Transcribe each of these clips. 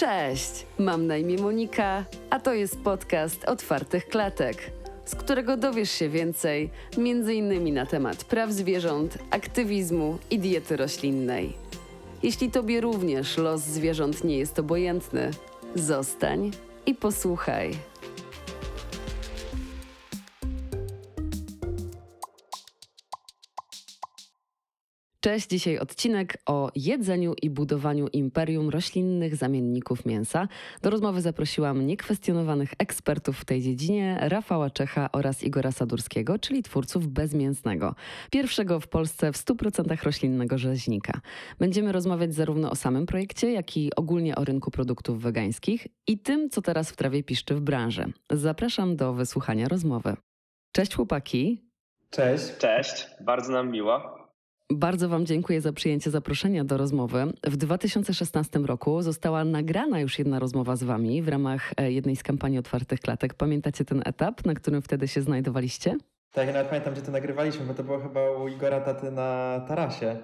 Cześć, mam na imię Monika, a to jest podcast Otwartych Klatek, z którego dowiesz się więcej, innymi na temat praw zwierząt, aktywizmu i diety roślinnej. Jeśli tobie również los zwierząt nie jest obojętny, zostań i posłuchaj. Cześć, dzisiaj odcinek o jedzeniu i budowaniu imperium roślinnych zamienników mięsa. Do rozmowy zaprosiłam niekwestionowanych ekspertów w tej dziedzinie, Rafała Czecha oraz Igora Sadurskiego, czyli twórców bezmięsnego, pierwszego w Polsce w 100% roślinnego rzeźnika. Będziemy rozmawiać zarówno o samym projekcie, jak i ogólnie o rynku produktów wegańskich i tym, co teraz w trawie piszczy w branży. Zapraszam do wysłuchania rozmowy. Cześć chłopaki. Cześć. Cześć, bardzo nam miło. Bardzo Wam dziękuję za przyjęcie zaproszenia do rozmowy. W 2016 roku została nagrana już jedna rozmowa z Wami w ramach e, jednej z kampanii Otwartych Klatek. Pamiętacie ten etap, na którym wtedy się znajdowaliście? Tak, ja nawet pamiętam, gdzie to nagrywaliśmy, bo to było chyba u Igora Taty na tarasie.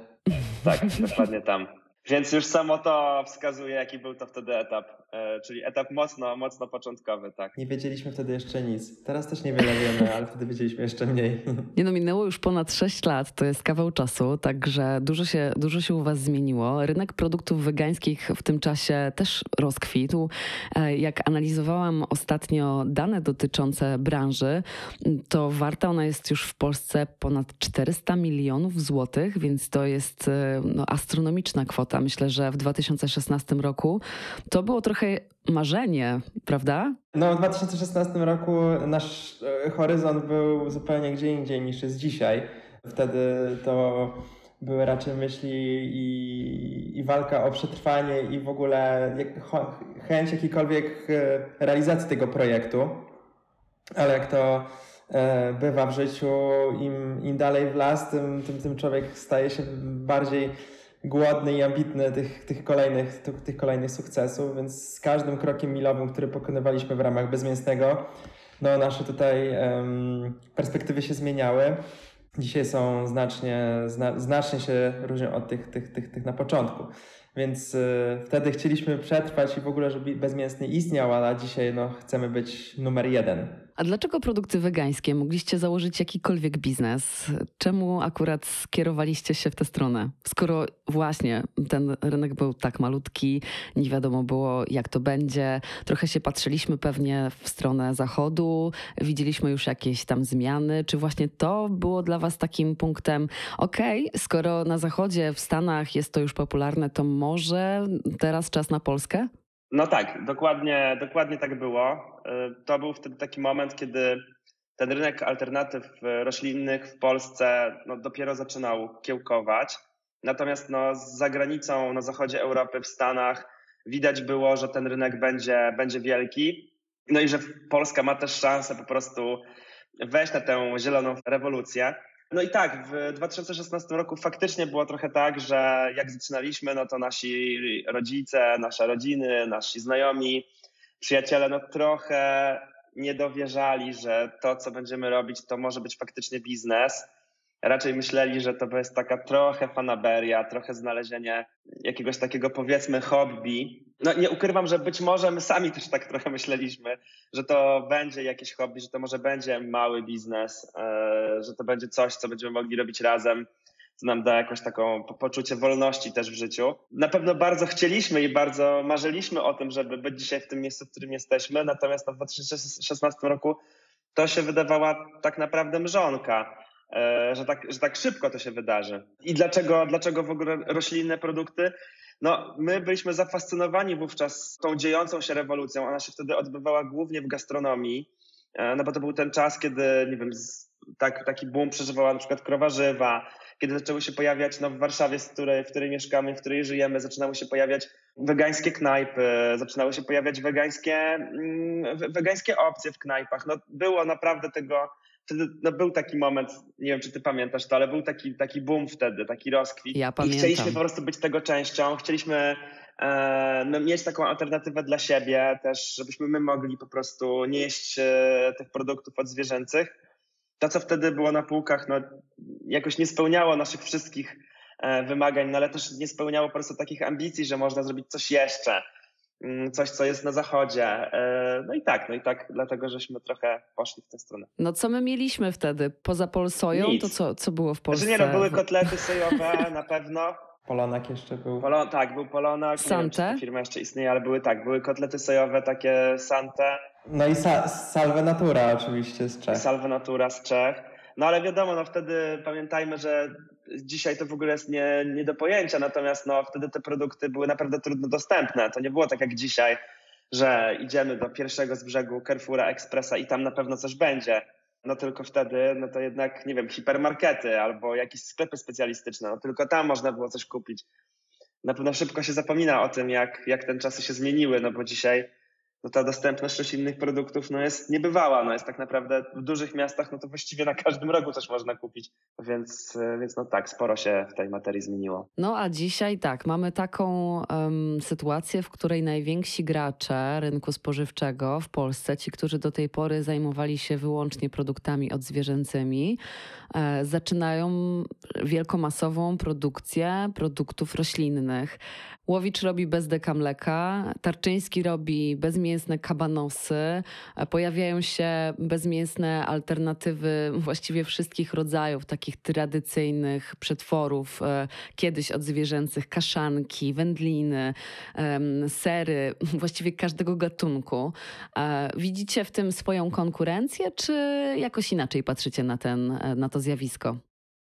Tak, dokładnie tam. Więc już samo to wskazuje, jaki był to wtedy etap, e, czyli etap mocno, mocno początkowy, tak. Nie wiedzieliśmy wtedy jeszcze nic. Teraz też niewiele wiemy, ale wtedy wiedzieliśmy jeszcze mniej. Nie no, minęło już ponad 6 lat, to jest kawał czasu, także dużo się, dużo się u Was zmieniło. Rynek produktów wegańskich w tym czasie też rozkwitł. E, jak analizowałam ostatnio dane dotyczące branży, to warta ona jest już w Polsce ponad 400 milionów złotych, więc to jest e, no, astronomiczna kwota. Myślę, że w 2016 roku to było trochę marzenie, prawda? No, w 2016 roku nasz e, horyzont był zupełnie gdzie indziej niż jest dzisiaj. Wtedy to były raczej myśli i, i walka o przetrwanie i w ogóle chęć jakiejkolwiek e, realizacji tego projektu. Ale jak to e, bywa w życiu, im, im dalej w las, tym, tym, tym człowiek staje się bardziej głodny i ambitny tych, tych, kolejnych, tych, kolejnych sukcesów, więc z każdym krokiem milowym, który pokonywaliśmy w ramach bezmięsnego, no nasze tutaj um, perspektywy się zmieniały. Dzisiaj są znacznie, zna, znacznie się różnią od tych, tych, tych, tych na początku. Więc y, wtedy chcieliśmy przetrwać i w ogóle, żeby bezmięsny istniał, a dzisiaj no, chcemy być numer jeden. A dlaczego produkty wegańskie? Mogliście założyć jakikolwiek biznes? Czemu akurat skierowaliście się w tę stronę? Skoro właśnie ten rynek był tak malutki, nie wiadomo było jak to będzie, trochę się patrzyliśmy pewnie w stronę zachodu, widzieliśmy już jakieś tam zmiany. Czy właśnie to było dla Was takim punktem, okej, okay, skoro na zachodzie, w Stanach jest to już popularne, to może teraz czas na Polskę? No tak, dokładnie, dokładnie tak było. Y, to był wtedy taki moment, kiedy ten rynek alternatyw roślinnych w Polsce no, dopiero zaczynał kiełkować. Natomiast no, za granicą, na zachodzie Europy, w Stanach widać było, że ten rynek będzie, będzie wielki. No i że Polska ma też szansę po prostu wejść na tę zieloną rewolucję. No i tak, w 2016 roku faktycznie było trochę tak, że jak zaczynaliśmy, no to nasi rodzice, nasze rodziny, nasi znajomi, przyjaciele, no trochę nie dowierzali, że to, co będziemy robić, to może być faktycznie biznes. Raczej myśleli, że to jest taka trochę fanaberia, trochę znalezienie jakiegoś takiego powiedzmy hobby. No nie ukrywam, że być może my sami też tak trochę myśleliśmy, że to będzie jakieś hobby, że to może będzie mały biznes, e, że to będzie coś, co będziemy mogli robić razem, co nam da jakąś taką poczucie wolności też w życiu. Na pewno bardzo chcieliśmy i bardzo marzyliśmy o tym, żeby być dzisiaj w tym miejscu, w którym jesteśmy, natomiast w 2016 roku to się wydawała tak naprawdę mrzonka E, że tak, że tak szybko to się wydarzy. I dlaczego, dlaczego w ogóle roślinne produkty? No, my byliśmy zafascynowani wówczas tą dziejącą się rewolucją. Ona się wtedy odbywała głównie w gastronomii, e, no bo to był ten czas, kiedy, nie wiem, tak, taki boom przeżywała na przykład krowarzywa, kiedy zaczęły się pojawiać no, w Warszawie, z której, w której mieszkamy, w której żyjemy, zaczynały się pojawiać wegańskie knajpy, zaczynały się pojawiać wegańskie, mm, wegańskie opcje w knajpach. No, było naprawdę tego wtedy no, był taki moment, nie wiem czy ty pamiętasz to, ale był taki, taki boom wtedy, taki rozkwit. Ja pamiętam. I chcieliśmy po prostu być tego częścią, chcieliśmy e, no, mieć taką alternatywę dla siebie też, żebyśmy my mogli po prostu nie jeść e, tych produktów odzwierzęcych. To, co wtedy było na półkach, no, jakoś nie spełniało naszych wszystkich e, wymagań, no, ale też nie spełniało po prostu takich ambicji, że można zrobić coś jeszcze mm, coś, co jest na zachodzie. E, no i tak, no i tak, dlatego żeśmy trochę poszli w tę stronę. No co my mieliśmy wtedy? Poza Polsoją, Nic. to co, co było w Polsce? Znaczy nie, no były kotlety sojowe na pewno. Polonak jeszcze był. Polo, tak, był Polonak. Nie wiem, czy Sante? ta firma jeszcze istnieje, ale były tak, były kotlety sojowe takie Sante. No i sa Salve Natura oczywiście z Czech. Salve Natura z Czech. No ale wiadomo, no wtedy pamiętajmy, że dzisiaj to w ogóle jest nie, nie do pojęcia, natomiast no wtedy te produkty były naprawdę trudno dostępne. To nie było tak jak dzisiaj, że idziemy do pierwszego z brzegu Carrefoura Expressa i tam na pewno coś będzie. No tylko wtedy, no to jednak, nie wiem, hipermarkety albo jakieś sklepy specjalistyczne, no tylko tam można było coś kupić. Na pewno szybko się zapomina o tym, jak, jak ten czasy się zmieniły, no bo dzisiaj no ta dostępność roślinnych produktów no jest niebywała. No jest tak naprawdę w dużych miastach, no to właściwie na każdym rogu coś można kupić. Więc, e, więc no tak, sporo się w tej materii zmieniło. No a dzisiaj tak, mamy taką em, sytuację, w której najwięksi gracze rynku spożywczego w Polsce, ci, którzy do tej pory zajmowali się wyłącznie produktami odzwierzęcymi, e, zaczynają wielkomasową produkcję produktów roślinnych. Łowicz robi bez deka mleka, Tarczyński robi bezmięsne kabanosy, e, pojawiają się bezmięsne alternatywy właściwie wszystkich rodzajów takich tradycyjnych przetworów, e, kiedyś odzwierzęcych, kaszanki, wędliny, sery, właściwie każdego gatunku. E, Widzicie w tym swoją konkurencję, czy jakoś inaczej patrzycie na, ten, na to zjawisko?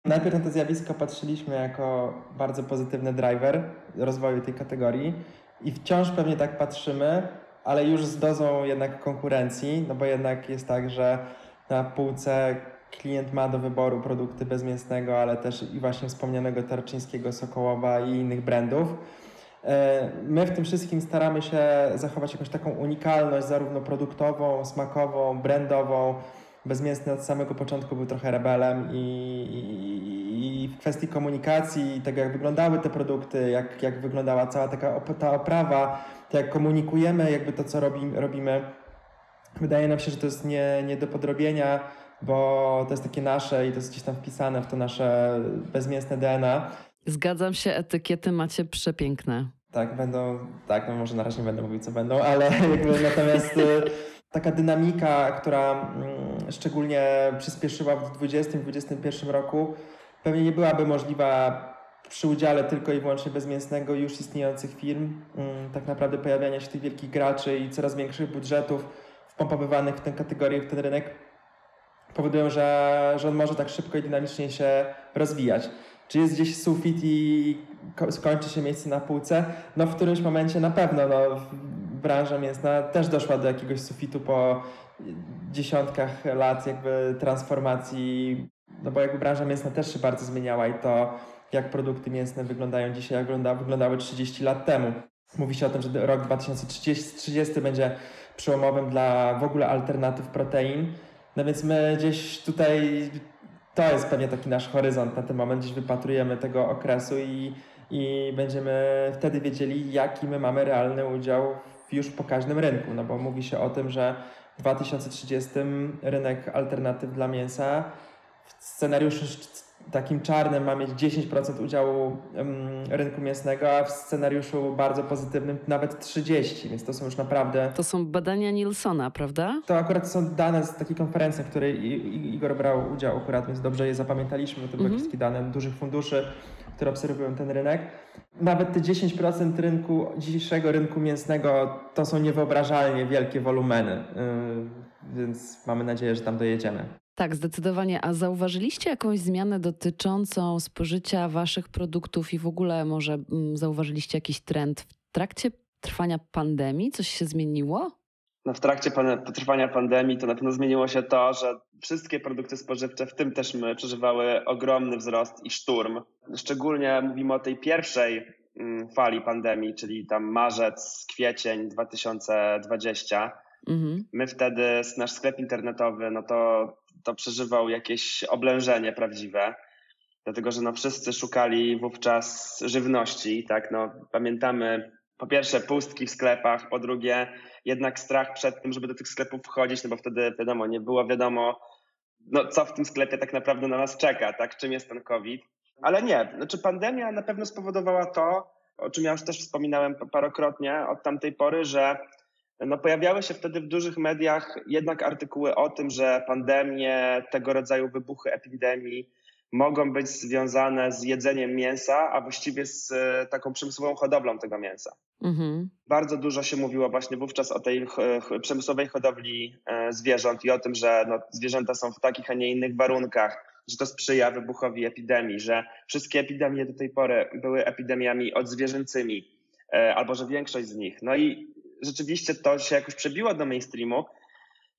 Najpierw na to zjawisko patrzyliśmy jako bardzo pozytywny driver rozwoju tej kategorii i wciąż pewnie tak patrzymy, ale już z dozą jednak konkurencji, no bo jednak jest tak, że na półce klient ma do wyboru produkty bezmięsnego, ale też i właśnie wspomnianego Tarczyńskiego, Sokołowa i innych brandów. E, My w tym wszystkim staramy się zachować jakąś taką unikalność, zarówno produktową, smakową, brandową. Bezmięsny od samego początku był trochę rebelem i, i, i w kwestii komunikacji, tego jak wyglądały te produkty, jak, jak wyglądała cała taka op- ta oprawa, to jak komunikujemy jakby to, co robi, robimy, wydaje nam się, że to jest nie, nie do podrobienia, bo to jest takie nasze i to jest gdzieś tam wpisane w to nasze bezmięsne DNA. Zgadzam się, etykiety macie przepiękne. Tak, będą, tak, no może na razie nie będę mówił, co będą, ale jakby natomiast y, taka dynamika, która mm, szczególnie przyspieszyła w 2020-2021 roku, pewnie nie byłaby możliwa przy udziale tylko i wyłącznie bezmięsnego już istniejących firm, mm, tak naprawdę pojawiania się tych wielkich graczy i coraz większych budżetów wpompowywanych w tę kategorię, w ten rynek, powodują, że, że on może tak szybko i dynamicznie się rozwijać. Czy jest gdzieś sufit i ko- skończy się miejsce na półce? No w którymś momencie na pewno. No, branża mięsna też doszła do jakiegoś sufitu po dziesiątkach lat jakby transformacji, no bo jakby branża mięsna też się bardzo zmieniała i to jak produkty mięsne wyglądają dzisiaj, jak wygląda, wyglądały 30 lat temu. Mówi się o tym, że rok 2030 30 będzie przełomowym dla w ogóle alternatyw protein. No więc my gdzieś tutaj to jest pewnie taki nasz horyzont na ten moment, gdzieś wypatrujemy tego okresu i, i będziemy wtedy wiedzieli, jaki my mamy realny udział już pokaźnym rynku. No bo mówi się o tym, że w 2030 rynek alternatyw dla mięsa w scenariuszu takim czarnym ma mieć 10% udziału rynku mięsnego, a w scenariuszu bardzo pozytywnym nawet 30%, więc to są już naprawdę To są badania Nilsona, prawda? to akurat są dane z takiej konferencji, w której Igor brał udział akurat, więc dobrze je zapamiętaliśmy, to były Mhm. wszystkie dane dużych funduszy, które obserwują ten rynek. Nawet te 10% rynku, dzisiejszego rynku mięsnego to są niewyobrażalnie wielkie wolumeny, yy, więc mamy nadzieję, że tam dojedziemy. Tak, zdecydowanie. A zauważyliście jakąś zmianę dotyczącą spożycia waszych produktów i w ogóle może mm, zauważyliście jakiś trend w trakcie trwania pandemii? Coś się zmieniło? No w trakcie pan, trwania pandemii to na pewno zmieniło się to, że wszystkie produkty spożywcze, w tym też my, przeżywały ogromny wzrost i szturm. Szczególnie mówimy o tej pierwszej mm, fali pandemii, czyli tam marzec, kwiecień 2020. Mhm. My wtedy, nasz sklep internetowy, no to, to przeżywał jakieś oblężenie prawdziwe, dlatego że no wszyscy szukali wówczas żywności, tak, no pamiętamy po pierwsze pustki w sklepach, po drugie jednak strach przed tym, żeby do tych sklepów wchodzić, no bo wtedy wiadomo, nie było wiadomo, no co w tym sklepie tak naprawdę na nas czeka, tak, czym jest ten COVID. Ale nie, znaczy pandemia na pewno spowodowała to, o czym ja już też wspominałem parokrotnie od tamtej pory, że no pojawiały się wtedy w dużych mediach jednak artykuły o tym, że pandemie, tego rodzaju wybuchy epidemii mogą być związane z jedzeniem mięsa, a właściwie z e, taką przemysłową hodowlą tego mięsa. Mhm. Bardzo dużo się mówiło właśnie wówczas o tej przemysłowej hodowli e, zwierząt i o tym, że no, zwierzęta są w takich, a nie innych warunkach, że to sprzyja wybuchowi epidemii, że wszystkie epidemie do tej pory były epidemiami odzwierzęcymi, e, albo że większość z nich. No i rzeczywiście to się jakoś przebiło do mainstreamu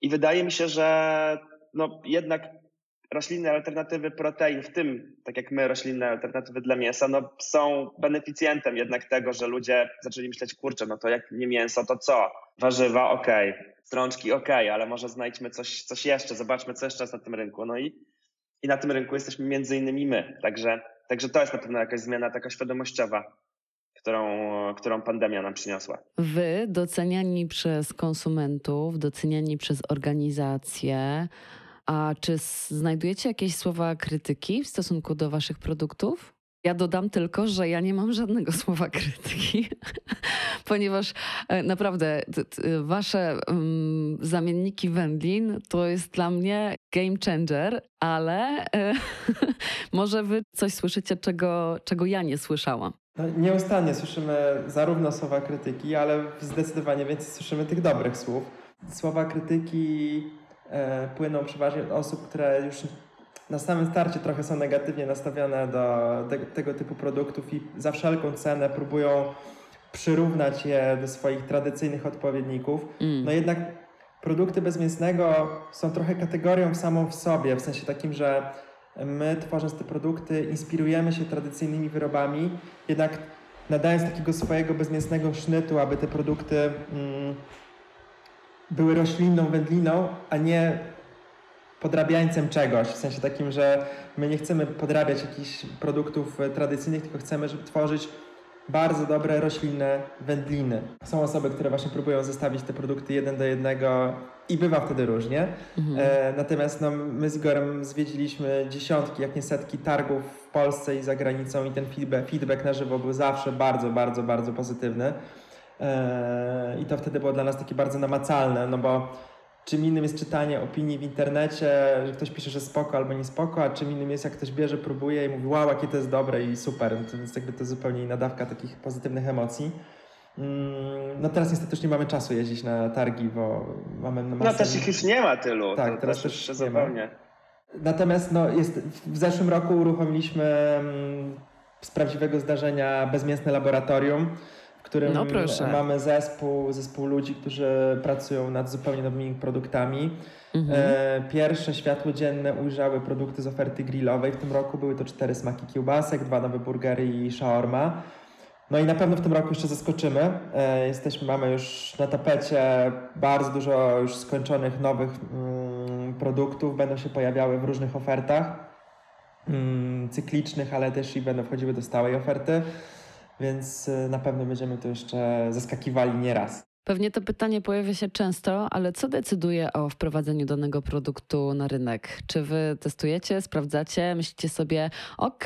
i wydaje mi się, że no jednak roślinne alternatywy protein, w tym, tak jak my, roślinne alternatywy dla mięsa, no, są beneficjentem jednak tego, że ludzie zaczęli myśleć, kurczę, no to jak nie mięso, to co? Warzywa, okej, okay. strączki, okej, okay, ale może znajdźmy coś, coś jeszcze, zobaczmy, co jeszcze jest na tym rynku. No i, i na tym rynku jesteśmy między innymi my. Także, także to jest na pewno jakaś zmiana taka świadomościowa, którą, którą pandemia nam przyniosła. Wy, doceniani przez konsumentów, doceniani przez organizacje, a czy znajdujecie jakieś słowa krytyki w stosunku do waszych produktów? Ja dodam tylko, że ja nie mam żadnego słowa krytyki, ponieważ e, naprawdę wasze um, zamienniki wędlin to jest dla mnie game changer, ale e, może wy coś słyszycie, czego, czego ja nie słyszałam. No, nieustannie słyszymy zarówno słowa krytyki, ale zdecydowanie więcej słyszymy tych dobrych słów. Słowa krytyki E, płyną przeważnie od osób, które już na samym starcie trochę są negatywnie nastawione do te, tego typu produktów i za wszelką cenę próbują przyrównać je do swoich tradycyjnych odpowiedników. Mm. No jednak produkty bezmięsnego są trochę kategorią samą w sobie, w sensie takim, że my tworząc te produkty inspirujemy się tradycyjnymi wyrobami, jednak nadając takiego swojego bezmięsnego sznytu, aby te produkty mm, były roślinną wędliną, a nie podrabiańcem czegoś, w sensie takim, że my nie chcemy podrabiać jakichś produktów e, tradycyjnych, tylko chcemy, żeby tworzyć bardzo dobre roślinne wędliny. Są osoby, które właśnie próbują zestawić te produkty jeden do jednego i bywa wtedy różnie. Mhm. E, natomiast no, my z Igorem zwiedziliśmy dziesiątki, jak nie setki targów w Polsce i za granicą i ten feedback, feedback na żywo był zawsze bardzo, bardzo, bardzo pozytywny. E, I to wtedy było dla nas takie bardzo namacalne, no bo czym innym jest czytanie opinii w internecie, że ktoś pisze, że spoko albo nie spoko, a czym innym jest, jak ktoś bierze, próbuje i mówi, wow, jakie to jest dobre i super. To jest jakby to zupełnie inna dawka takich pozytywnych emocji. Mm, no teraz niestety już nie mamy czasu jeździć na targi, bo mamy masę... No też ich już nie ma tylu. Tak, to teraz też już zupełnie. Natomiast no, jest, w zeszłym roku uruchomiliśmy mm, z prawdziwego zdarzenia bezmięsne laboratorium, którym no mamy zespół, zespół ludzi, którzy pracują nad zupełnie nowymi produktami. Mhm. E, pierwsze światło dzienne ujrzały produkty z oferty grillowej w tym roku. Były to cztery smaki kiełbasek, dwa nowe burgery i shawarma. No i na pewno w tym roku jeszcze zaskoczymy. E, jesteśmy, mamy już na tapecie bardzo dużo już skończonych nowych mm, produktów. Będą się pojawiały w różnych ofertach mm, cyklicznych, ale też i będą wchodziły do stałej oferty więc y, na pewno będziemy tu jeszcze zaskakiwali nieraz. Pewnie to pytanie pojawia się często, ale co decyduje o wprowadzeniu danego produktu na rynek? Czy wy testujecie, sprawdzacie, myślicie sobie, OK,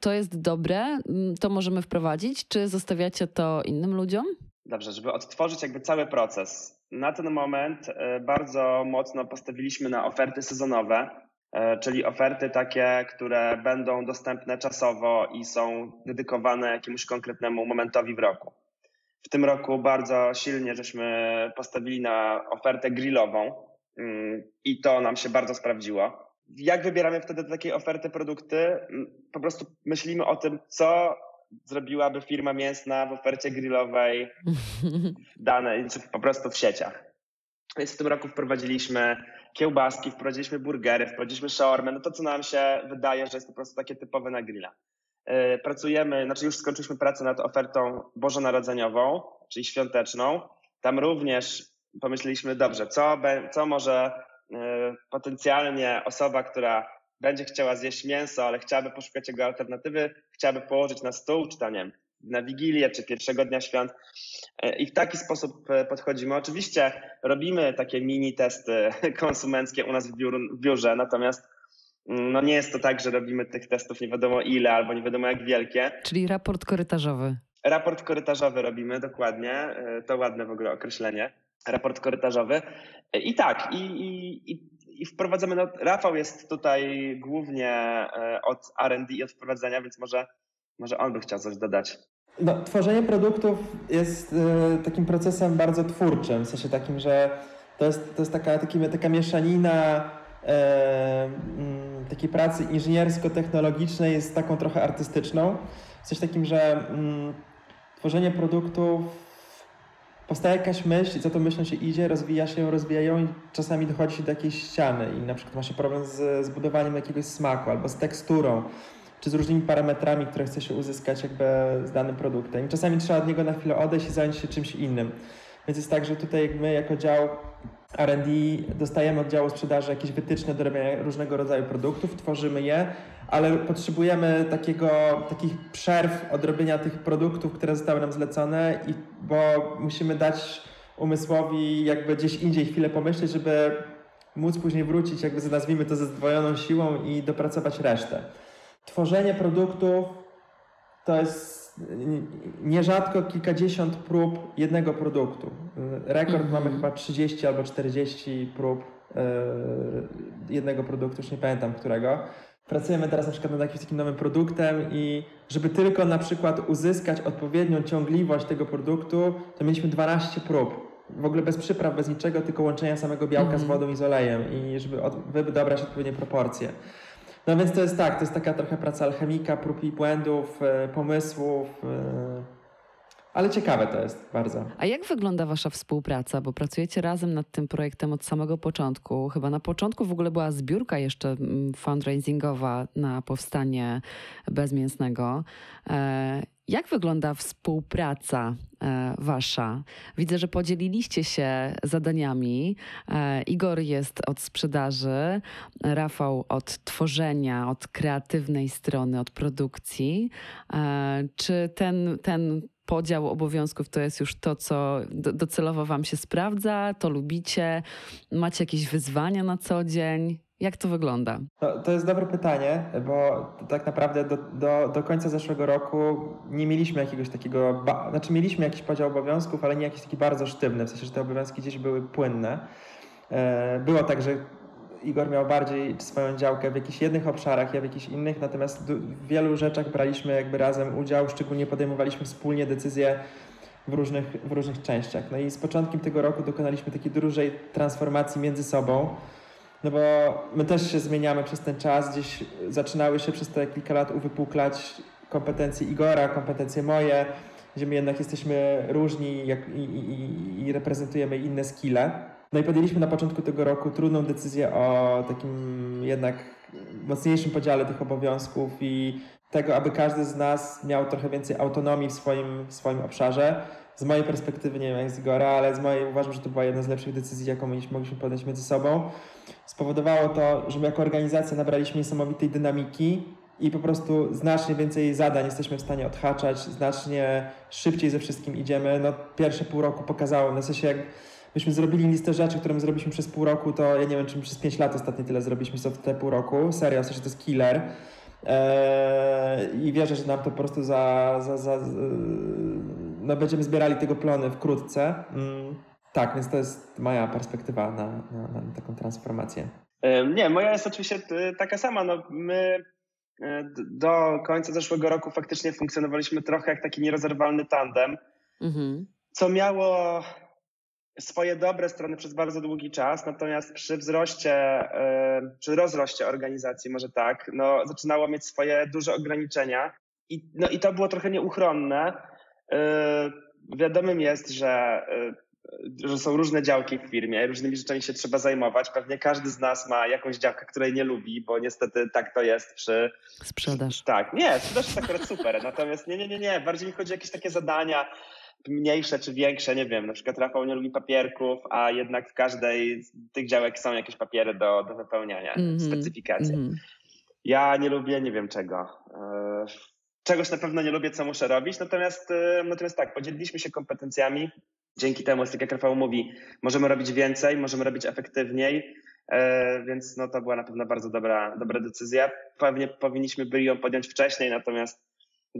to jest dobre, mm, to możemy wprowadzić, czy zostawiacie to innym ludziom? Dobrze, żeby odtworzyć jakby cały proces. Na ten moment y, bardzo mocno postawiliśmy na oferty sezonowe, E, czyli oferty takie, które będą dostępne czasowo i są dedykowane jakiemuś konkretnemu momentowi w roku. W tym roku bardzo silnie żeśmy postawili na ofertę grillową mm, i to nam się bardzo sprawdziło. Jak wybieramy wtedy do takiej oferty produkty? Mm, po prostu myślimy o tym, co zrobiłaby firma mięsna w ofercie grillowej danej, czy po prostu w sieciach. Więc w tym roku wprowadziliśmy kiełbaski, wprowadziliśmy burgery, wprowadziliśmy shawarmę, no to co nam się wydaje, że jest po prostu takie typowe na grilla. E, pracujemy, znaczy już skończyliśmy pracę nad ofertą bożonarodzeniową, czyli świąteczną. Tam również pomyśleliśmy, dobrze, co, co może e, potencjalnie osoba, która będzie chciała zjeść mięso, ale chciałaby poszukać jego alternatywy, chciałaby położyć na stół, czy nie wiem, na Wigilię czy pierwszego dnia świąt. E, I w taki sposób podchodzimy. Oczywiście robimy takie mini testy konsumenckie u nas w, biur, w biurze, natomiast no nie jest to tak, że robimy tych testów nie wiadomo ile albo nie wiadomo jak wielkie. Czyli raport korytarzowy. Raport korytarzowy robimy, dokładnie. E, to ładne w ogóle określenie. Raport korytarzowy. E, I tak, i, i, i wprowadzamy, no, Rafał jest tutaj głównie e, od R&D i od wprowadzenia, więc może, może on by chciał coś dodać. No, tworzenie produktów jest y, takim procesem bardzo twórczym, w sensie takim, że to jest, to jest taka, taki, taka mieszanina y, y, takiej pracy inżyniersko-technologicznej z taką trochę artystyczną. Coś takim, że mm, tworzenie produktów powstaje jakaś myśl i za tą myślą się idzie, rozwija się, rozwijają i czasami dochodzi się do jakiejś ściany i na przykład ma się problem z zbudowaniem jakiegoś smaku albo z teksturą czy z różnymi parametrami, które chce się uzyskać jakby z danym produktem. I czasami trzeba od niego na chwilę odejść i zająć się czymś innym. Więc jest tak, że tutaj my jako dział R&D dostajemy od działu sprzedaży jakieś wytyczne do robienia różnego rodzaju produktów, tworzymy je, ale potrzebujemy takiego, takich przerw od robienia tych produktów, które zostały nam zlecone, i, bo musimy dać umysłowi jakby gdzieś indziej chwilę pomyśleć, żeby móc później wrócić, jakby nazwijmy to ze zdwojoną siłą i dopracować resztę. Tworzenie produktów to jest nierzadko kilkadziesiąt prób jednego produktu. Rekord mm -hmm. mamy chyba 30 albo 40 prób yy, jednego produktu, już nie pamiętam którego. Pracujemy teraz na przykład nad jakimś takim nowym produktem i żeby tylko na przykład uzyskać odpowiednią ciągliwość tego produktu, to mieliśmy 12 prób. W ogóle bez przypraw, bez niczego, tylko łączenia samego białka mm -hmm. z mhm. wodą i z olejem i żeby od, dobrać odpowiednie proporcje. No więc to jest tak, to jest taka trochę praca alchemika, prób i błędów, e, pomysłów. E, ale ciekawe to jest bardzo. A jak wygląda Wasza współpraca? Bo pracujecie razem nad tym projektem od samego początku. Chyba na początku w ogóle była zbiórka jeszcze mm, fundraisingowa na powstanie bezmięsnego. Jak wygląda współpraca e, wasza? Widzę, że podzieliliście się zadaniami. E, Igor jest od sprzedaży, Rafał od tworzenia, od kreatywnej strony, od produkcji. E, czy ten, ten podział obowiązków to jest już to, co docelowo Wam się sprawdza, to lubicie? Macie jakieś wyzwania na co dzień? Jak to wygląda? To, jest dobre pytanie, bo tak naprawdę do, do, do końca zeszłego roku nie mieliśmy jakiegoś takiego, ba, znaczy mieliśmy jakiś podział obowiązków, ale nie jakiś taki bardzo sztywny, w sensie, że te obowiązki gdzieś były płynne. E, było tak, że Igor miał bardziej swoją działkę w jakichś jednych obszarach, ja w jakichś innych, natomiast w wielu rzeczach braliśmy jakby razem udział, szczególnie podejmowaliśmy wspólnie decyzje w różnych, w różnych częściach. No i z początkiem tego roku dokonaliśmy takiej dużej transformacji między sobą, no bo my też się zmieniamy przez ten czas, gdzieś zaczynały się przez te kilka lat uwypuklać kompetencje Igora, kompetencje moje, gdzie my jednak jesteśmy różni jak, i, i, i reprezentujemy inne skille. No i podjęliśmy na początku tego roku trudną decyzję o takim jednak mocniejszym podziale tych obowiązków i tego, aby każdy z nas miał trochę więcej autonomii w swoim, w swoim obszarze. Z mojej perspektywy, nie wiem jak z Igora, ale z mojej uważam, że to była jedna z lepszych decyzji, jaką mogliśmy podjąć między sobą. Spowodowało to, że my jako organizacja nabraliśmy niesamowitej dynamiki i po prostu znacznie więcej zadań jesteśmy w stanie odhaczać, znacznie szybciej ze wszystkim idziemy. No, pierwsze pół roku pokazało, na sensie jak myśmy zrobili listę rzeczy, które my zrobiliśmy przez pół roku, to ja nie wiem, czy przez 5 lat ostatnio tyle zrobiliśmy co w te pół roku. Serio, w sensie to jest killer. Eee, I wierzę, że nam to po prostu za, za, za, no będziemy zbierali tego plony wkrótce. Mm, tak, więc to jest moja perspektywa na, na, na taką transformację. Nie, moja jest oczywiście e, taka sama. No, my e, do końca zeszłego roku faktycznie funkcjonowaliśmy trochę jak taki nierozerwalny tandem, mhm. co miało swoje dobre strony przez bardzo długi czas, natomiast przy wzroście, e, przy rozroście organizacji, może tak, no, zaczynało mieć swoje duże ograniczenia i, no, i to było trochę nieuchronne. E, wiadomym jest, że, e, że są różne działki w firmie, różnymi rzeczami się trzeba zajmować. Pewnie każdy z nas ma jakąś działkę, której nie lubi, bo niestety tak to jest przy... Sprzedaż. Tak, nie, sprzedaż jest akurat super, natomiast nie, nie, nie, nie, bardziej mi chodzi o jakieś takie zadania, mniejsze czy większe, nie wiem, na przykład Rafał nie lubi papierków, a jednak w każdej z tych działek są jakieś papiery do, do wypełniania, mm -hmm. specyfikacje. Mm -hmm. Ja nie lubię nie wiem czego. E, czegoś na pewno nie lubię, co muszę robić, natomiast, e, natomiast tak, podzieliliśmy się kompetencjami. Dzięki temu, tak jak Rafał mówi, możemy robić więcej, możemy robić efektywniej, e, więc no, to była na pewno bardzo dobra, dobra decyzja. Pewnie powinniśmy byli ją podjąć wcześniej, natomiast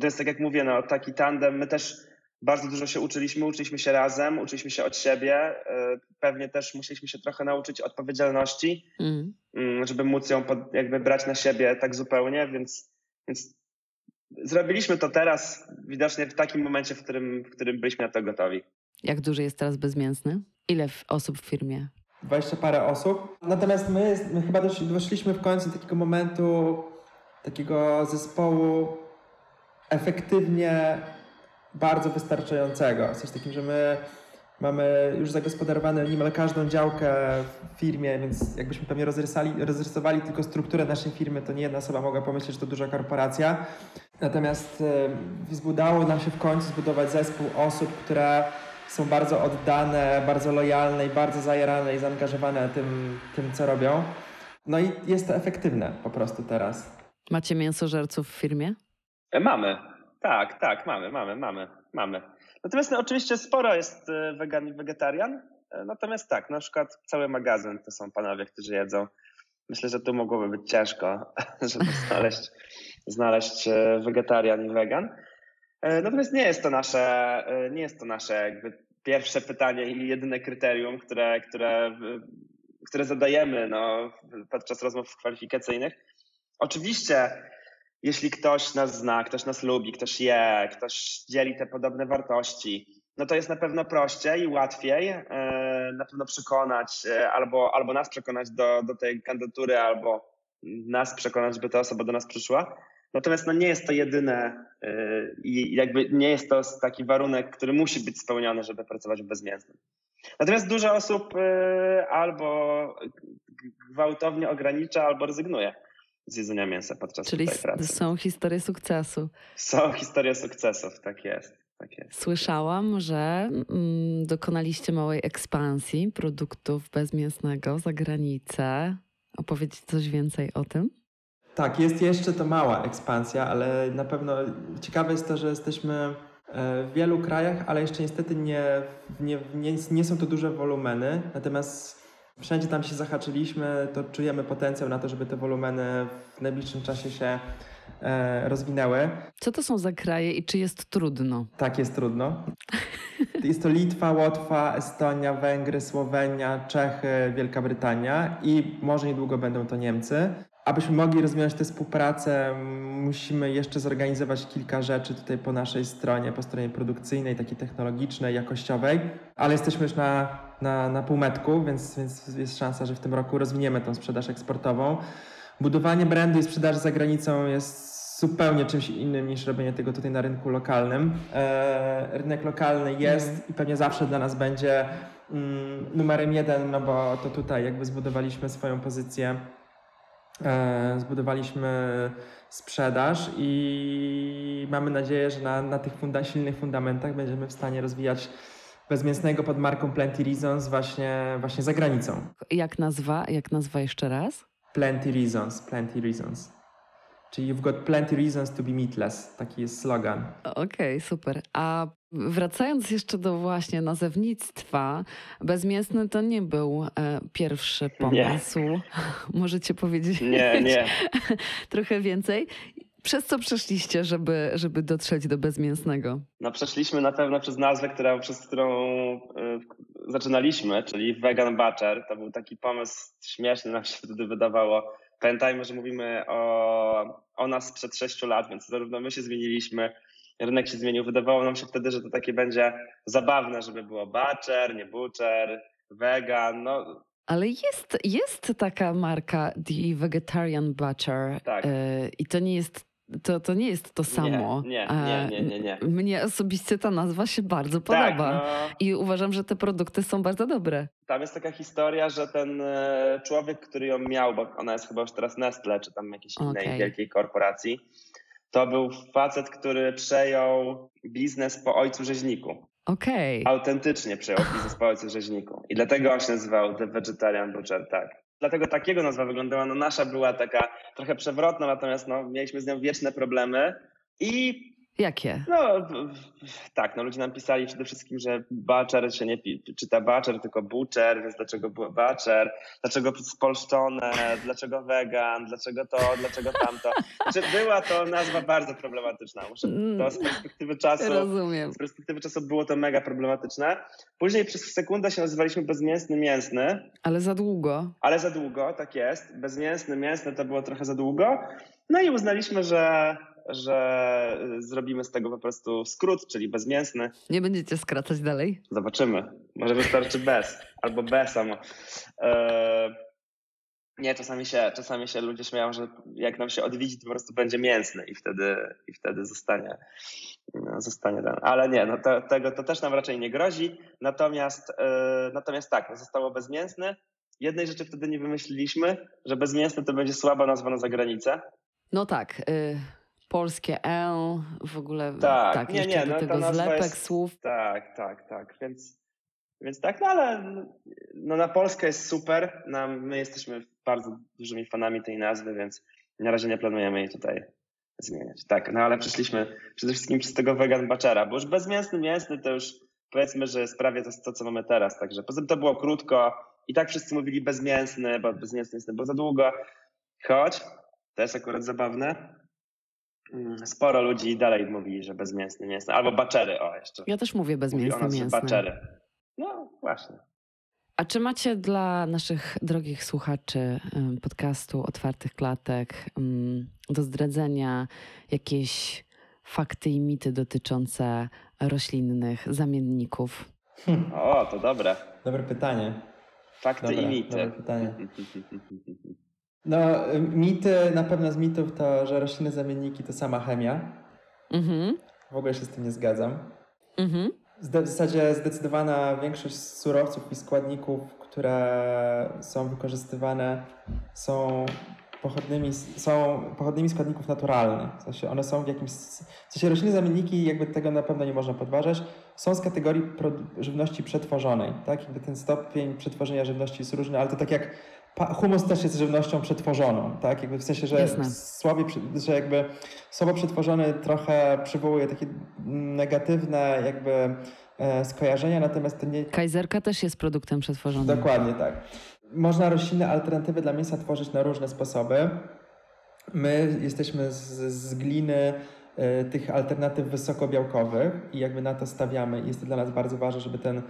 To jest tak jak mówię, no, taki tandem. My też bardzo dużo się uczyliśmy, uczyliśmy się razem, uczyliśmy się od siebie. Y, pewnie też musieliśmy się trochę nauczyć odpowiedzialności, mm. żeby móc ją pod, jakby brać na siebie tak zupełnie, więc, więc zrobiliśmy to teraz widocznie w takim momencie, w którym, w którym byliśmy na to gotowi. Jak duży jest teraz bezmięsny? Ile osób w firmie? 20 parę osób. Natomiast my, my chyba doszliśmy w końcu do takiego momentu, takiego zespołu efektywnie bardzo wystarczającego. Coś takim, że my mamy już zagospodarowane niemal każdą działkę w firmie, więc jakbyśmy pewnie rozrysali, rozrysowali tylko strukturę naszej firmy, to nie jedna osoba mogła pomyśleć, że to duża korporacja. Natomiast e, udało nam się w końcu zbudować zespół osób, które są bardzo oddane, bardzo lojalne i bardzo zajarane i zaangażowane tym, tym co robią. No i jest to efektywne po prostu teraz. Macie mięsożerców w firmie? E, mamy. Tak, tak, mamy, mamy, mamy, mamy. Natomiast no, oczywiście sporo jest e, wegan i wegetarian. Natomiast tak, na przykład cały magazyn to są panowie, którzy jedzą. Myślę, że tu mogłoby być ciężko, żeby znaleźć, znaleźć wegetarian i wegan. Natomiast nie jest to nasze, nie jest to nasze jakby pierwsze pytanie i jedyne kryterium, które, które, które zadajemy no, podczas rozmów kwalifikacyjnych. Oczywiście, jeśli ktoś nas zna, ktoś nas lubi, ktoś je, ktoś dzieli te podobne wartości, no to jest na pewno prościej i łatwiej e, na pewno przekonać e, albo, albo nas przekonać do, do tej kandydatury, albo nas przekonać, żeby ta osoba do nas przyszła. Natomiast no, nie jest to jedyne y, i jakby nie jest to taki warunek, który musi być spełniony, żeby pracować w bezmięsnym. Natomiast dużo osób y, albo gwałtownie ogranicza, albo rezygnuje z jedzenia mięsa podczas Czyli tej pracy. są historie sukcesu. Są historie sukcesów, tak jest. Tak jest. Słyszałam, że mm, dokonaliście małej ekspansji produktów bezmięsnego za granicę. Opowiedzieć coś więcej o tym? Tak, jest jeszcze to mała ekspansja, ale na pewno ciekawe jest to, że jesteśmy e, w wielu krajach, ale jeszcze niestety nie, nie, nie, nie są to duże wolumeny. Natomiast wszędzie tam się zahaczyliśmy, to czujemy potencjał na to, żeby te wolumeny w najbliższym czasie się e, rozwinęły. Co to są za kraje i czy jest trudno? Tak, jest trudno. Jest to Litwa, Łotwa, Estonia, Węgry, Słowenia, Czechy, Wielka Brytania i może niedługo będą to Niemcy abyśmy mogli rozwijać tę współpracę, musimy jeszcze zorganizować kilka rzeczy tutaj po naszej stronie, po stronie produkcyjnej, takiej technologicznej, jakościowej, ale jesteśmy już na, na, na półmetku, więc, więc jest szansa, że w tym roku rozwiniemy tą sprzedaż eksportową. Budowanie brandu i sprzedaży za granicą jest zupełnie czymś innym niż robienie tego tutaj na rynku lokalnym. E, rynek lokalny jest mm. i pewnie zawsze dla nas będzie mm, numerem jeden, no bo to tutaj jakby zbudowaliśmy swoją pozycję zbudowaliśmy sprzedaż i mamy nadzieję, że na, na tych funda silnych fundamentach będziemy w stanie rozwijać bezmięsnego pod marką Plenty Reasons właśnie, właśnie za granicą. Jak nazwa? Jak nazwa jeszcze raz? Plenty Reasons, Plenty Reasons. Czyli you've got plenty reasons to be meatless. Taki jest slogan. Okej, okay, super. A wracając jeszcze do właśnie nazewnictwa, bezmięsny to nie był e, pierwszy pomysł. Nie. Możecie powiedzieć nie, nie. trochę więcej. Przez co przeszliście, żeby, żeby dotrzeć do bezmięsnego? No przeszliśmy na pewno przez nazwę, która, przez którą y, zaczynaliśmy, czyli Vegan Butcher. To był taki pomysł śmieszny, nam się wtedy wydawało Pamiętajmy, że mówimy o, o nas sprzed 6 lat, więc zarówno my się zmieniliśmy, rynek się zmienił. Wydawało nam się wtedy, że to takie będzie zabawne, żeby było butcher, nie butcher, vegan. No. Ale jest, jest taka marka The Vegetarian Butcher tak. Yy, i to nie jest to, to nie jest to samo. Nie, nie, nie, nie, nie, Mnie osobiście ta nazwa się bardzo tak, podoba no... i uważam, że te produkty są bardzo dobre. Tam jest taka historia, że ten e, człowiek, który ją miał, bo ona jest chyba już teraz Nestle, czy tam jakiejś innej wielkiej korporacji, to był facet, który przejął biznes po ojcu rzeźniku. Okej. Autentycznie przejął biznes po ojcu rzeźniku. I dlatego on się nazywał The Vegetarian Butcher, tak. Dlatego takiego nazwa wyglądała. No nasza była taka trochę przewrotna, natomiast no, mieliśmy z nią wieczne problemy i Jakie? No tak, no ludzie nam pisali przede wszystkim, że Baczer się nie czyta Baczer, tylko Butcher, więc dlaczego Baczer, dlaczego spolszczone, dlaczego vegan, dlaczego to, dlaczego tamto. Znaczy była to nazwa bardzo problematyczna. Muszę, to z perspektywy czasu, Rozumiem. z perspektywy czasu było to mega problematyczne. Później przez sekundę się nazywaliśmy bezmięsny mięsny. Ale za długo. Ale za długo, tak jest. Bezmięsny, mięsny to było trochę za długo. No i uznaliśmy, że że zrobimy z tego po prostu skrót, czyli bezmięsny. Nie będziecie skracać dalej? Zobaczymy. Może wystarczy bez, albo bez samo. Eee, nie, czasami się, czasami się ludzie śmieją, że jak nam się odwiedzi, to po prostu będzie mięsny i wtedy, i wtedy zostanie, no, zostanie ten. Ale nie, no to, tego to też nam raczej nie grozi. Natomiast, e, natomiast tak, no zostało bezmięsny. Jednej rzeczy wtedy nie wymyśliliśmy, że bezmięsny to będzie słaba nazwa na zagranicę. No tak. Y polskie E, w ogóle tak, tak nie, nie, do no, tego zlepek jest, słów. Tak, tak, tak, więc, więc tak, no ale no, na Polskę jest super, no, my jesteśmy bardzo dużymi fanami tej nazwy, więc na razie nie planujemy jej tutaj zmieniać. Tak, no ale przyszliśmy przede wszystkim przez tego vegan baczera, bo już bezmięsny, mięsny to już powiedzmy, że jest prawie to, to co mamy teraz, także poza tym to było krótko i tak wszyscy mówili bezmięsny, bo bezmięsny jest, bo za długo, choć to jest akurat zabawne, sporo ludzi dalej mówi, że bezmięsny mięsny, albo baczery, o jeszcze. Ja też mówię bezmięsny mówi mięsny. baczery. No właśnie. A czy macie dla naszych drogich słuchaczy podcastu Otwartych Klatek do zdradzenia jakieś fakty i mity dotyczące roślinnych zamienników? O, to dobre. Dobre pytanie. Fakty dobre, i mity. Dobre pytanie. No, mity, na pewno z mitów to, że roślinne zamienniki to sama chemia. Mhm. W ogóle się z tym nie zgadzam. Mhm. W zasadzie zdecydowana większość surowców i składników, które są wykorzystywane, są pochodnymi, są pochodnymi składników naturalnych. W sensie one są w jakimś. W sensie roślinne zamienniki, jakby tego na pewno nie można podważać, są z kategorii żywności przetworzonej. Tak? Jakby ten stopień przetworzenia żywności jest różny, ale to tak jak humus też jest żywnością przetworzoną, tak? Jakby w sensie, że Jasne. że jakby słowo przetworzony trochę przywołuje takie negatywne jakby e, skojarzenia, natomiast to nie... Kajzerka też jest produktem przetworzonym. Dokładnie tak. Można roślinne alternatywy dla mięsa tworzyć na różne sposoby. My jesteśmy z, z gliny y, tych alternatyw wysokobiałkowych i jakby na to stawiamy. Jest to dla nas bardzo ważne, żeby ten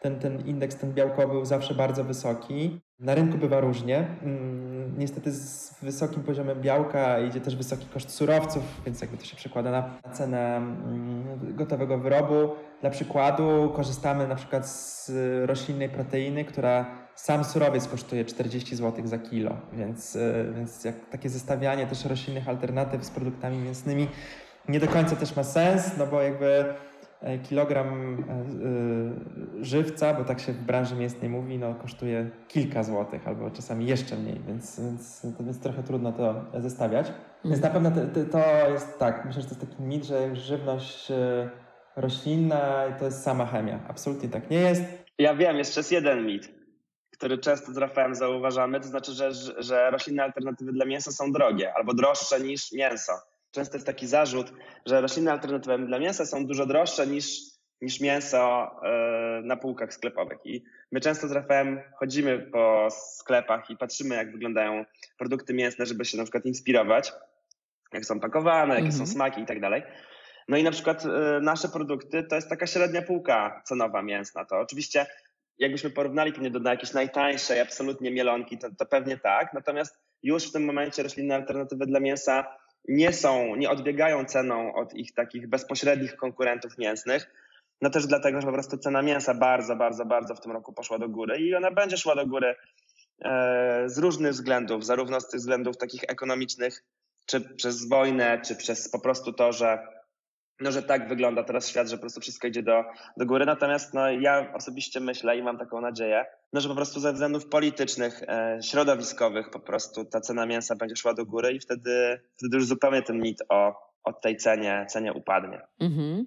ten, ten indeks, ten białkowy był zawsze bardzo wysoki. Na rynku bywa różnie. Mm, niestety z wysokim poziomem białka idzie też wysoki koszt surowców, więc jakby to się przekłada na cenę mm, gotowego wyrobu. Dla przykładu korzystamy na przykład z roślinnej proteiny, która sam surowiec kosztuje 40 zł za kilo, więc, y, więc jak takie zestawianie też roślinnych alternatyw z produktami mięsnymi nie do końca też ma sens, no bo jakby E, kilogram e, e, żywca, bo tak się w branży mięsnej mówi, no, kosztuje kilka złotych albo czasami jeszcze mniej, więc, więc, więc trochę trudno to zestawiać. Więc na pewno to, to jest tak, myślę, że to jest taki mit, że żywność roślinna to jest sama chemia. Absolutnie tak nie jest. Ja wiem, jeszcze jest jeden mit, który często z Rafałem zauważamy, to znaczy, że, że roślinne alternatywy dla mięsa są drogie albo droższe niż mięso. Często jest taki zarzut, że roślinne alternatywy dla mięsa są dużo droższe niż, niż mięso e, na półkach sklepowych. I my często z Rafałem chodzimy po sklepach i patrzymy, jak wyglądają produkty mięsne, żeby się na przykład inspirować, jak są pakowane, jakie są mhm. smaki i tak dalej. No i na przykład e, nasze produkty to jest taka średnia półka cenowa mięsna. To oczywiście jakbyśmy porównali pewnie do, do jakiejś najtańszej absolutnie mielonki, to, to pewnie tak. Natomiast już w tym momencie roślinne alternatywy dla mięsa nie są, nie odbiegają ceną od ich takich bezpośrednich konkurentów mięsnych. No też dlatego, że po prostu cena mięsa bardzo, bardzo, bardzo w tym roku poszła do góry i ona będzie szła do góry e, z różnych względów, zarówno z tych względów takich ekonomicznych, czy przez wojnę, czy przez po prostu to, że no, że tak wygląda teraz świat, że po prostu wszystko idzie do, do góry. Natomiast no, ja osobiście myślę i mam taką nadzieję, no, że po prostu ze względów politycznych, e, środowiskowych po prostu ta cena mięsa będzie szła do góry i wtedy, wtedy już zupełnie ten mit o, o tej cenie, cenie upadnie. Mhm.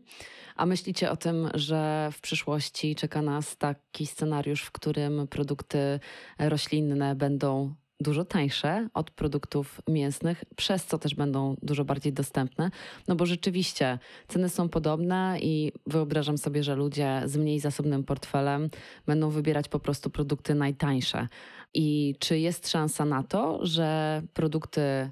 A myślicie o tym, że w przyszłości czeka nas taki scenariusz, w którym produkty roślinne będą dużo tańsze od produktów mięsnych, przez co też będą dużo bardziej dostępne. No bo rzeczywiście ceny są podobne i wyobrażam sobie, że ludzie z mniej zasobnym portfelem będą wybierać po prostu produkty najtańsze. I czy jest szansa na to, że produkty e,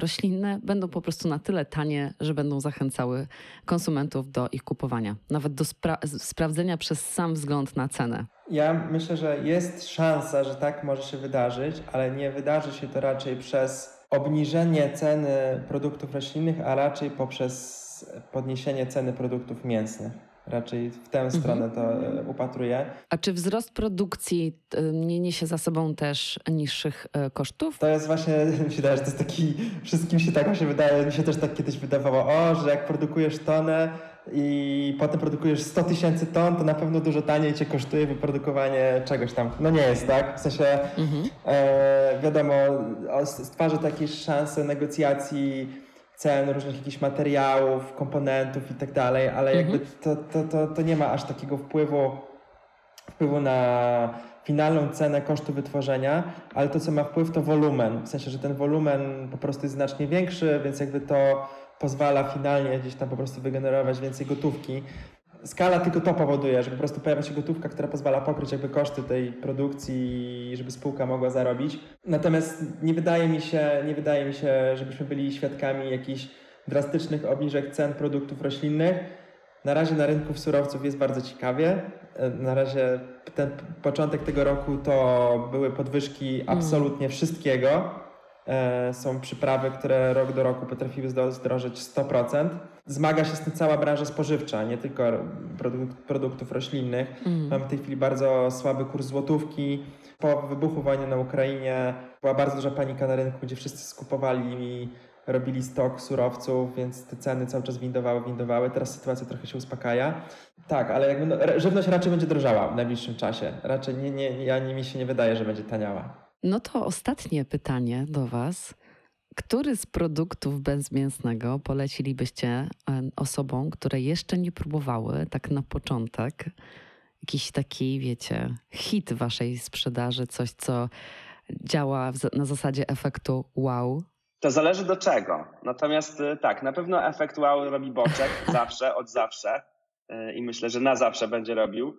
roślinne będą po prostu na tyle tanie, że będą zachęcały konsumentów do ich kupowania, nawet do spra sprawdzenia przez sam wzgląd na cenę. Ja myślę, że jest szansa, że tak może się wydarzyć, ale nie wydarzy się to raczej przez obniżenie ceny produktów roślinnych, a raczej poprzez podniesienie ceny produktów mięsnych. Raczej w tę mhm. stronę to e, upatruję. A czy wzrost produkcji e, nie niesie za sobą też niższych e, kosztów? To jest właśnie, mi się wydaje, że to jest taki, wszystkim się tak się wydaje, mi się też tak kiedyś wydawało, o, że jak produkujesz tonę, i potem produkujesz 100 tysięcy ton, to na pewno dużo taniej cię kosztuje wyprodukowanie czegoś tam. No nie jest tak, w sensie mhm. e, wiadomo, stwarza to jakieś szanse negocjacji cen różnych jakichś materiałów, komponentów i tak dalej, ale mhm. jakby to, to, to, to nie ma aż takiego wpływu, wpływu na finalną cenę kosztu wytworzenia, ale to co ma wpływ to wolumen, w sensie, że ten wolumen po prostu jest znacznie większy, więc jakby to pozwala finalnie gdzieś tam po prostu wygenerować więcej gotówki. Skala tylko to powoduje, że po prostu pojawia się gotówka, która pozwala pokryć jakby koszty tej produkcji, żeby spółka mogła zarobić. Natomiast nie wydaje mi się, nie wydaje mi się, żebyśmy byli świadkami jakichś drastycznych obniżek cen produktów roślinnych. Na razie na rynku surowców jest bardzo ciekawie. Na razie ten początek tego roku to były podwyżki mm. absolutnie wszystkiego. E, są przyprawy, które rok do roku potrafiły zdrożyć 100%. Zmaga się z tym cała branża spożywcza, nie tylko produktów roślinnych. Mm. Mamy w tej chwili bardzo słaby kurs złotówki. Po wybuchu wojny na Ukrainie była bardzo duża panika na rynku, gdzie wszyscy skupowali i robili stok surowców, więc te ceny cały czas windowały, windowały. Teraz sytuacja trochę się uspokaja. Tak, ale jakby no, żywność raczej będzie drożała w najbliższym czasie. Raczej nie, nie, ja, mi się nie wydaje, że będzie taniała. No to ostatnie pytanie do Was. Który z produktów bezmięsnego polecilibyście osobom, które jeszcze nie próbowały, tak na początek? Jakiś taki, wiecie, hit waszej sprzedaży, coś, co działa na zasadzie efektu wow? To zależy do czego. Natomiast e, tak, na pewno efekt wow robi boczek zawsze, od zawsze e, i myślę, że na zawsze będzie robił.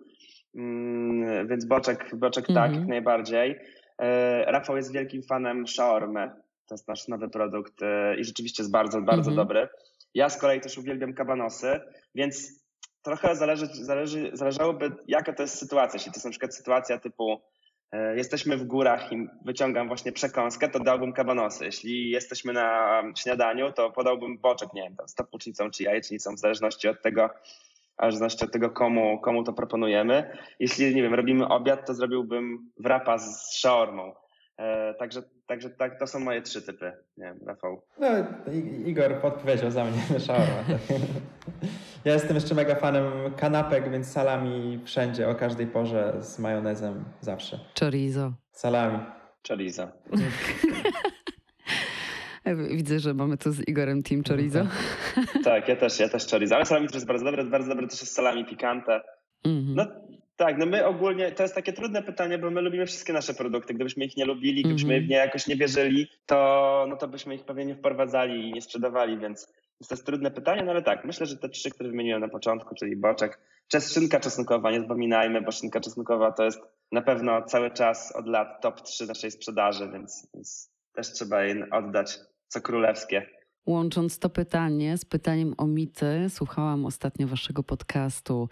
Mm, więc boczek, boczek tak, jak najbardziej. E, Rafał jest wielkim fanem shaormy. To jest nasz nowy produkt e, i rzeczywiście jest bardzo, bardzo mhm. dobry. Ja z kolei też uwielbiam kabanosy, więc trochę zależy, zależy, zależałoby, jaka to jest sytuacja. Jeśli to jest na przykład sytuacja typu e, jesteśmy w górach i wyciągam właśnie przekąskę, to dałbym kabanosy. Jeśli jesteśmy na śniadaniu, to podałbym boczek, nie wiem, tam z kapucznicą czy jajecznicą, w zależności od tego, a w zależności od tego, komu, komu to proponujemy. Jeśli, nie wiem, robimy obiad, to zrobiłbym wrapa z shaormą. E, także, także tak, to są moje trzy typy. Nie wiem, Rafał. No, Igor podpowiedział za mnie shaorma. Tak. Ja jestem jeszcze mega fanem kanapek, więc salami wszędzie, o każdej porze z majonezem zawsze. Chorizo. Salami. Chorizo. Widzę, że mamy tu z Igorem Team Chorizo. Tak, ja też, ja też chorizo. Ale salami też jest bardzo dobre, bardzo dobre też jest salami pikante. Mm-hmm. No tak, no my ogólnie, to jest takie trudne pytanie, bo my lubimy wszystkie nasze produkty. Gdybyśmy ich nie lubili, gdybyśmy mm-hmm. w nie jakoś nie wierzyli, to, no to byśmy ich pewnie nie wprowadzali i nie sprzedawali, więc to jest trudne pytanie, no ale tak, myślę, że te trzy, które wymieniłem na początku, czyli boczek, szynka czosnkowa, nie zapominajmy, bo szynka czosnkowa to jest na pewno cały czas od lat top 3 naszej sprzedaży, więc, więc też trzeba jej oddać co królewskie. Łącząc to pytanie z pytaniem o mity, słuchałam ostatnio waszego podcastu,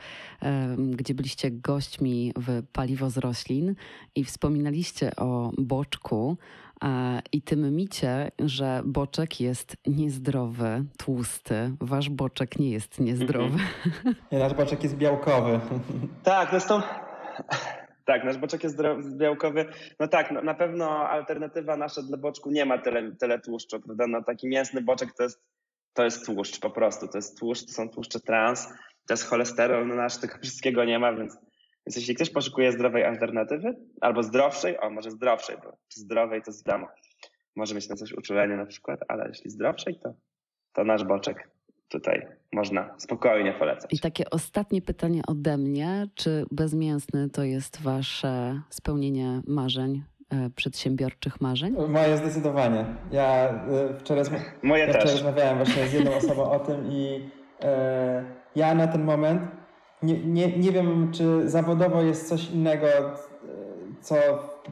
gdzie byliście gośćmi w Paliwo z Roślin i wspominaliście o boczku i tym micie, że boczek jest niezdrowy, tłusty. Wasz boczek nie jest niezdrowy. Nie, nasz boczek jest białkowy. Tak, zresztą tak, nasz boczek jest białkowy. No tak, no, na pewno alternatywa nasza dla boczku nie ma tyle, tyle tłuszczu, prawda? No taki mięsny boczek to jest, to jest tłuszcz po prostu. To jest tłuszcz, to są tłuszcze trans, to jest cholesterol, no nasz tego wszystkiego nie ma, więc, więc jeśli ktoś poszukuje zdrowej alternatywy, albo zdrowszej, o może zdrowszej, bo zdrowej to wiadomo, może mieć na coś uczulenie na przykład, ale jeśli zdrowszej, to, to nasz boczek tutaj można spokojnie polecać. I takie ostatnie pytanie ode mnie. Czy bezmięsny to jest wasze spełnienie marzeń e, przedsiębiorczych marzeń? Moje zdecydowanie. Ja y, wczoraj, Moje ja też. wczoraj rozmawiałem właśnie z jedną osobą o tym i e, ja na ten moment nie, nie, nie wiem, czy zawodowo jest coś innego, e, co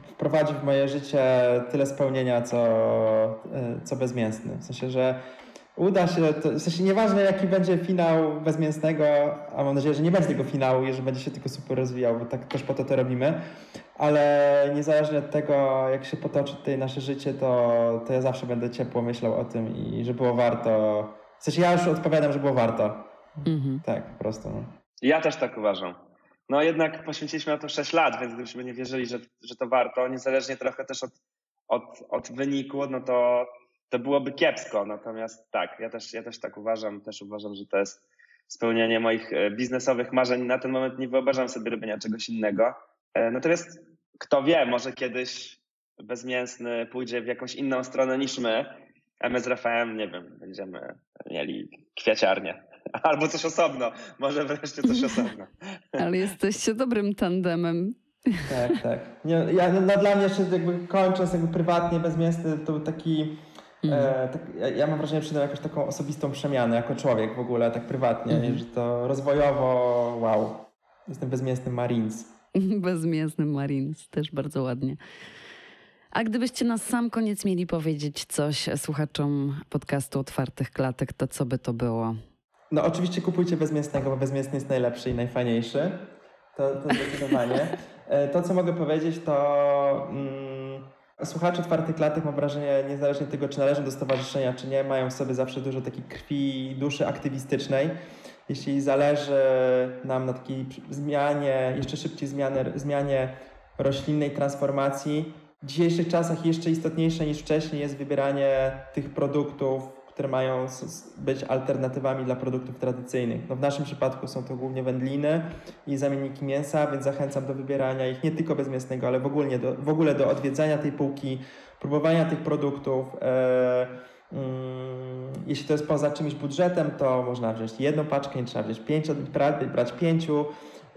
wprowadzi w moje życie tyle spełnienia, co, e, co bezmięsny. W sensie, że uda się, to, w sensie nieważne jaki będzie finał bezmięsnego, a mam nadzieję, że nie będzie tego finału i że będzie się tylko super rozwijał, bo tak też po to to robimy, ale niezależnie od tego, jak się potoczy tutaj nasze życie, to, to ja zawsze będę ciepło myślał o tym i że było warto. W sensie ja już odpowiadam, że było warto. Mhm. Tak, po prostu. No. Ja też tak uważam. No jednak poświęciliśmy na to 6 lat, więc gdybyśmy nie wierzyli, że, że to warto, niezależnie trochę też od, od, od wyniku, no to, to byłoby kiepsko. Natomiast tak, ja też, ja też tak uważam. Też uważam, że to jest spełnienie moich e, biznesowych marzeń. Na ten moment nie wyobrażam sobie robienia czegoś innego. E, Natomiast kto wie, może kiedyś bezmięsny pójdzie w jakąś inną stronę niż my, a my z Rafałem, nie wiem, będziemy mieli kwiaciarnię. Albo coś osobno, może wreszcie coś osobno. Ale jesteście dobrym tandemem. Tak, tak. Nie, ja, no, no, dla mnie jeszcze jakby kończąc jakby prywatnie, bezmięsny, to był taki, e, tak ja, ja mam wrażenie, że przyjąłem jakąś taką osobistą przemianę jako człowiek w ogóle, tak prywatnie, Mhm. że to rozwojowo, wow. Jestem bezmięsnym Marines. Bezmięsny Marines, też bardzo ładnie. A gdybyście na sam koniec mieli powiedzieć coś słuchaczom podcastu Otwartych Klatek, to co by to było? No oczywiście kupujcie bezmięsnego, bo bezmięsny jest najlepszy i najfajniejszy. To, to zdecydowanie. E, To, co mogę powiedzieć, to mm, słuchacze otwartych klatek, mam wrażenie, niezależnie od tego, czy należą do stowarzyszenia, czy nie, mają w sobie zawsze dużo takiej krwi i duszy aktywistycznej. Jeśli zależy nam na takiej zmianie, jeszcze szybciej zmianie, zmianie roślinnej transformacji, w dzisiejszych czasach jeszcze istotniejsze niż wcześniej jest wybieranie tych produktów, które mają być alternatywami dla produktów tradycyjnych. No w naszym przypadku są to głównie wędliny i zamienniki mięsa, więc zachęcam do wybierania ich nie tylko bezmięsnego, ale w ogóle do, w ogóle do odwiedzania tej półki, próbowania tych produktów. E, mm, jeśli to jest poza czymś budżetem, to można wziąć jedną paczkę, nie trzeba wziąć pięć, brać pięciu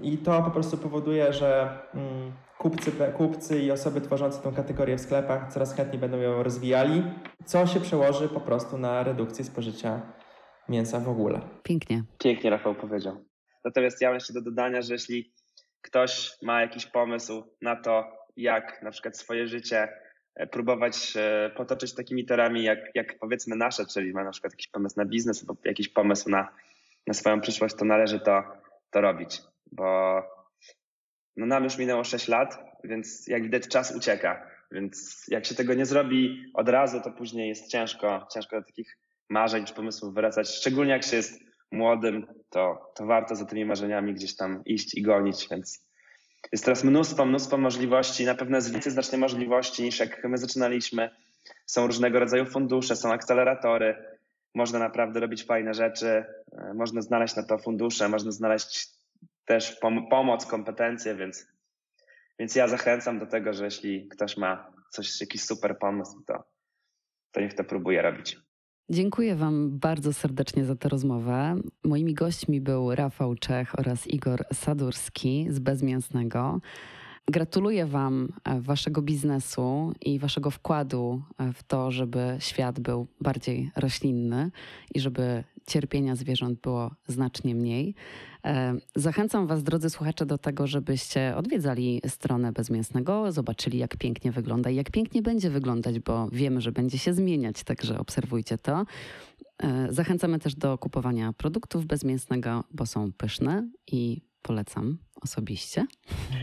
i to po prostu powoduje, że mm, kupcy, kupcy i osoby tworzące tą kategorię w sklepach coraz chętniej będą ją rozwijali, co się przełoży po prostu na redukcję spożycia mięsa w ogóle. Pięknie. Pięknie Rafał powiedział. Natomiast ja mam jeszcze do dodania, że jeśli ktoś ma jakiś pomysł na to, jak na przykład swoje życie e, próbować e, potoczyć takimi torami, jak, jak powiedzmy nasze, czyli ma na przykład jakiś pomysł na biznes albo jakiś pomysł na, na swoją przyszłość, to należy to, to robić, bo no nam już minęło 6 lat, więc jak widać czas ucieka, więc jak się tego nie zrobi od razu, to później jest ciężko, ciężko do takich marzeń czy pomysłów wracać, szczególnie jak się jest młodym, to, to warto za tymi marzeniami gdzieś tam iść i gonić, więc jest teraz mnóstwo, mnóstwo możliwości, na pewno jest więcej znacznie możliwości niż jak my zaczynaliśmy. Są różnego rodzaju fundusze, są akceleratory, można naprawdę robić fajne rzeczy, e, można znaleźć na to fundusze, można znaleźć też pom- pomoc, kompetencje, więc, więc ja zachęcam do tego, że jeśli ktoś ma coś, jakiś super pomysł, to, to niech to próbuje robić. Dziękuję Wam bardzo serdecznie za tę rozmowę. Moimi gośćmi był Rafał Czech oraz Igor Sadurski z Bezmięsnego. Gratuluję Wam e, Waszego biznesu i Waszego wkładu w to, żeby świat był bardziej roślinny i żeby cierpienia zwierząt było znacznie mniej. E, Zachęcam Was, drodzy słuchacze, do tego, żebyście odwiedzali stronę Bezmięsnego, zobaczyli, jak pięknie wygląda i jak pięknie będzie wyglądać, bo wiemy, że będzie się zmieniać, także obserwujcie to. E, Zachęcamy też do kupowania produktów bezmięsnego, bo są pyszne i polecam osobiście.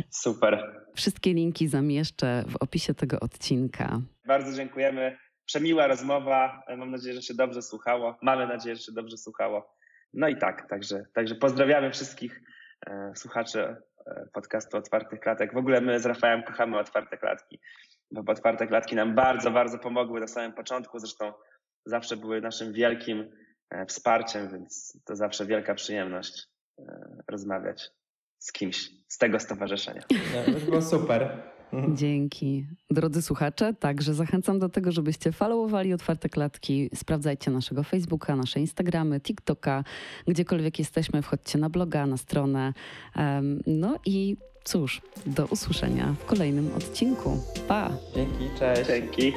Super. Wszystkie linki zamieszczę w opisie tego odcinka. Bardzo dziękujemy. Przemiła rozmowa. Mam nadzieję, że się dobrze słuchało. Mamy nadzieję, że się dobrze słuchało. No i tak, także, także pozdrawiamy wszystkich e, słuchaczy e, podcastu Otwartych Klatek. W ogóle my z Rafałem kochamy Otwarte Klatki, bo Otwarte Klatki nam bardzo, bardzo pomogły na samym początku. Zresztą zawsze były naszym wielkim e, wsparciem, więc to zawsze wielka przyjemność e, rozmawiać z kimś z tego stowarzyszenia. Nie, już było super. Mhm. Dzięki. Drodzy słuchacze, także zachęcam do tego, żebyście followowali Otwarte Klatki. Sprawdzajcie naszego Facebooka, nasze Instagramy, TikToka, gdziekolwiek jesteśmy. Wchodźcie na bloga, na stronę. No i Cóż, do usłyszenia w kolejnym odcinku. Pa! Dzięki, cześć. Dzięki.